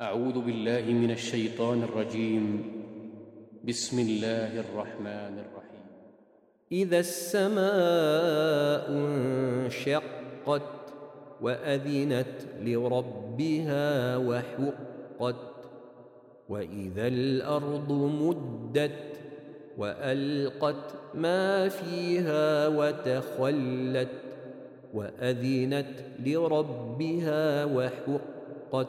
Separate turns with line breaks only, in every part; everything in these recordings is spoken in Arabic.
أعوذ بالله من الشيطان الرجيم. بسم الله الرحمن الرحيم.
إذا السماء انشقت وأذنت لربها وحقت وإذا الأرض مدت وألقت ما فيها وتخلت وأذنت لربها وحقت.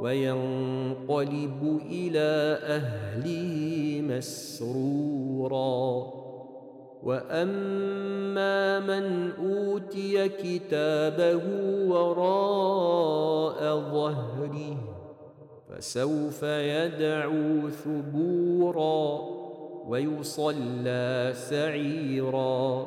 وينقلب إلى أهله مسرورا. وأما من أوتي كتابه وراء ظهره فسوف يدعو ثبورا ويصلى سعيرا.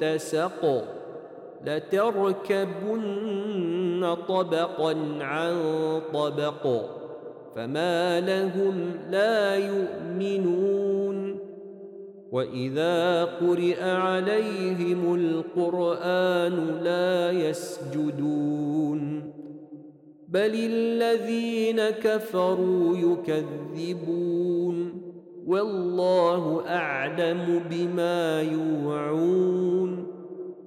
اتسق لتركبن طبقا عن طبق فما لهم لا يؤمنون. وإذا قرئ عليهم القرآن لا يسجدون. بل الذين كفروا يكذبون. والله أعلم بما يوعون.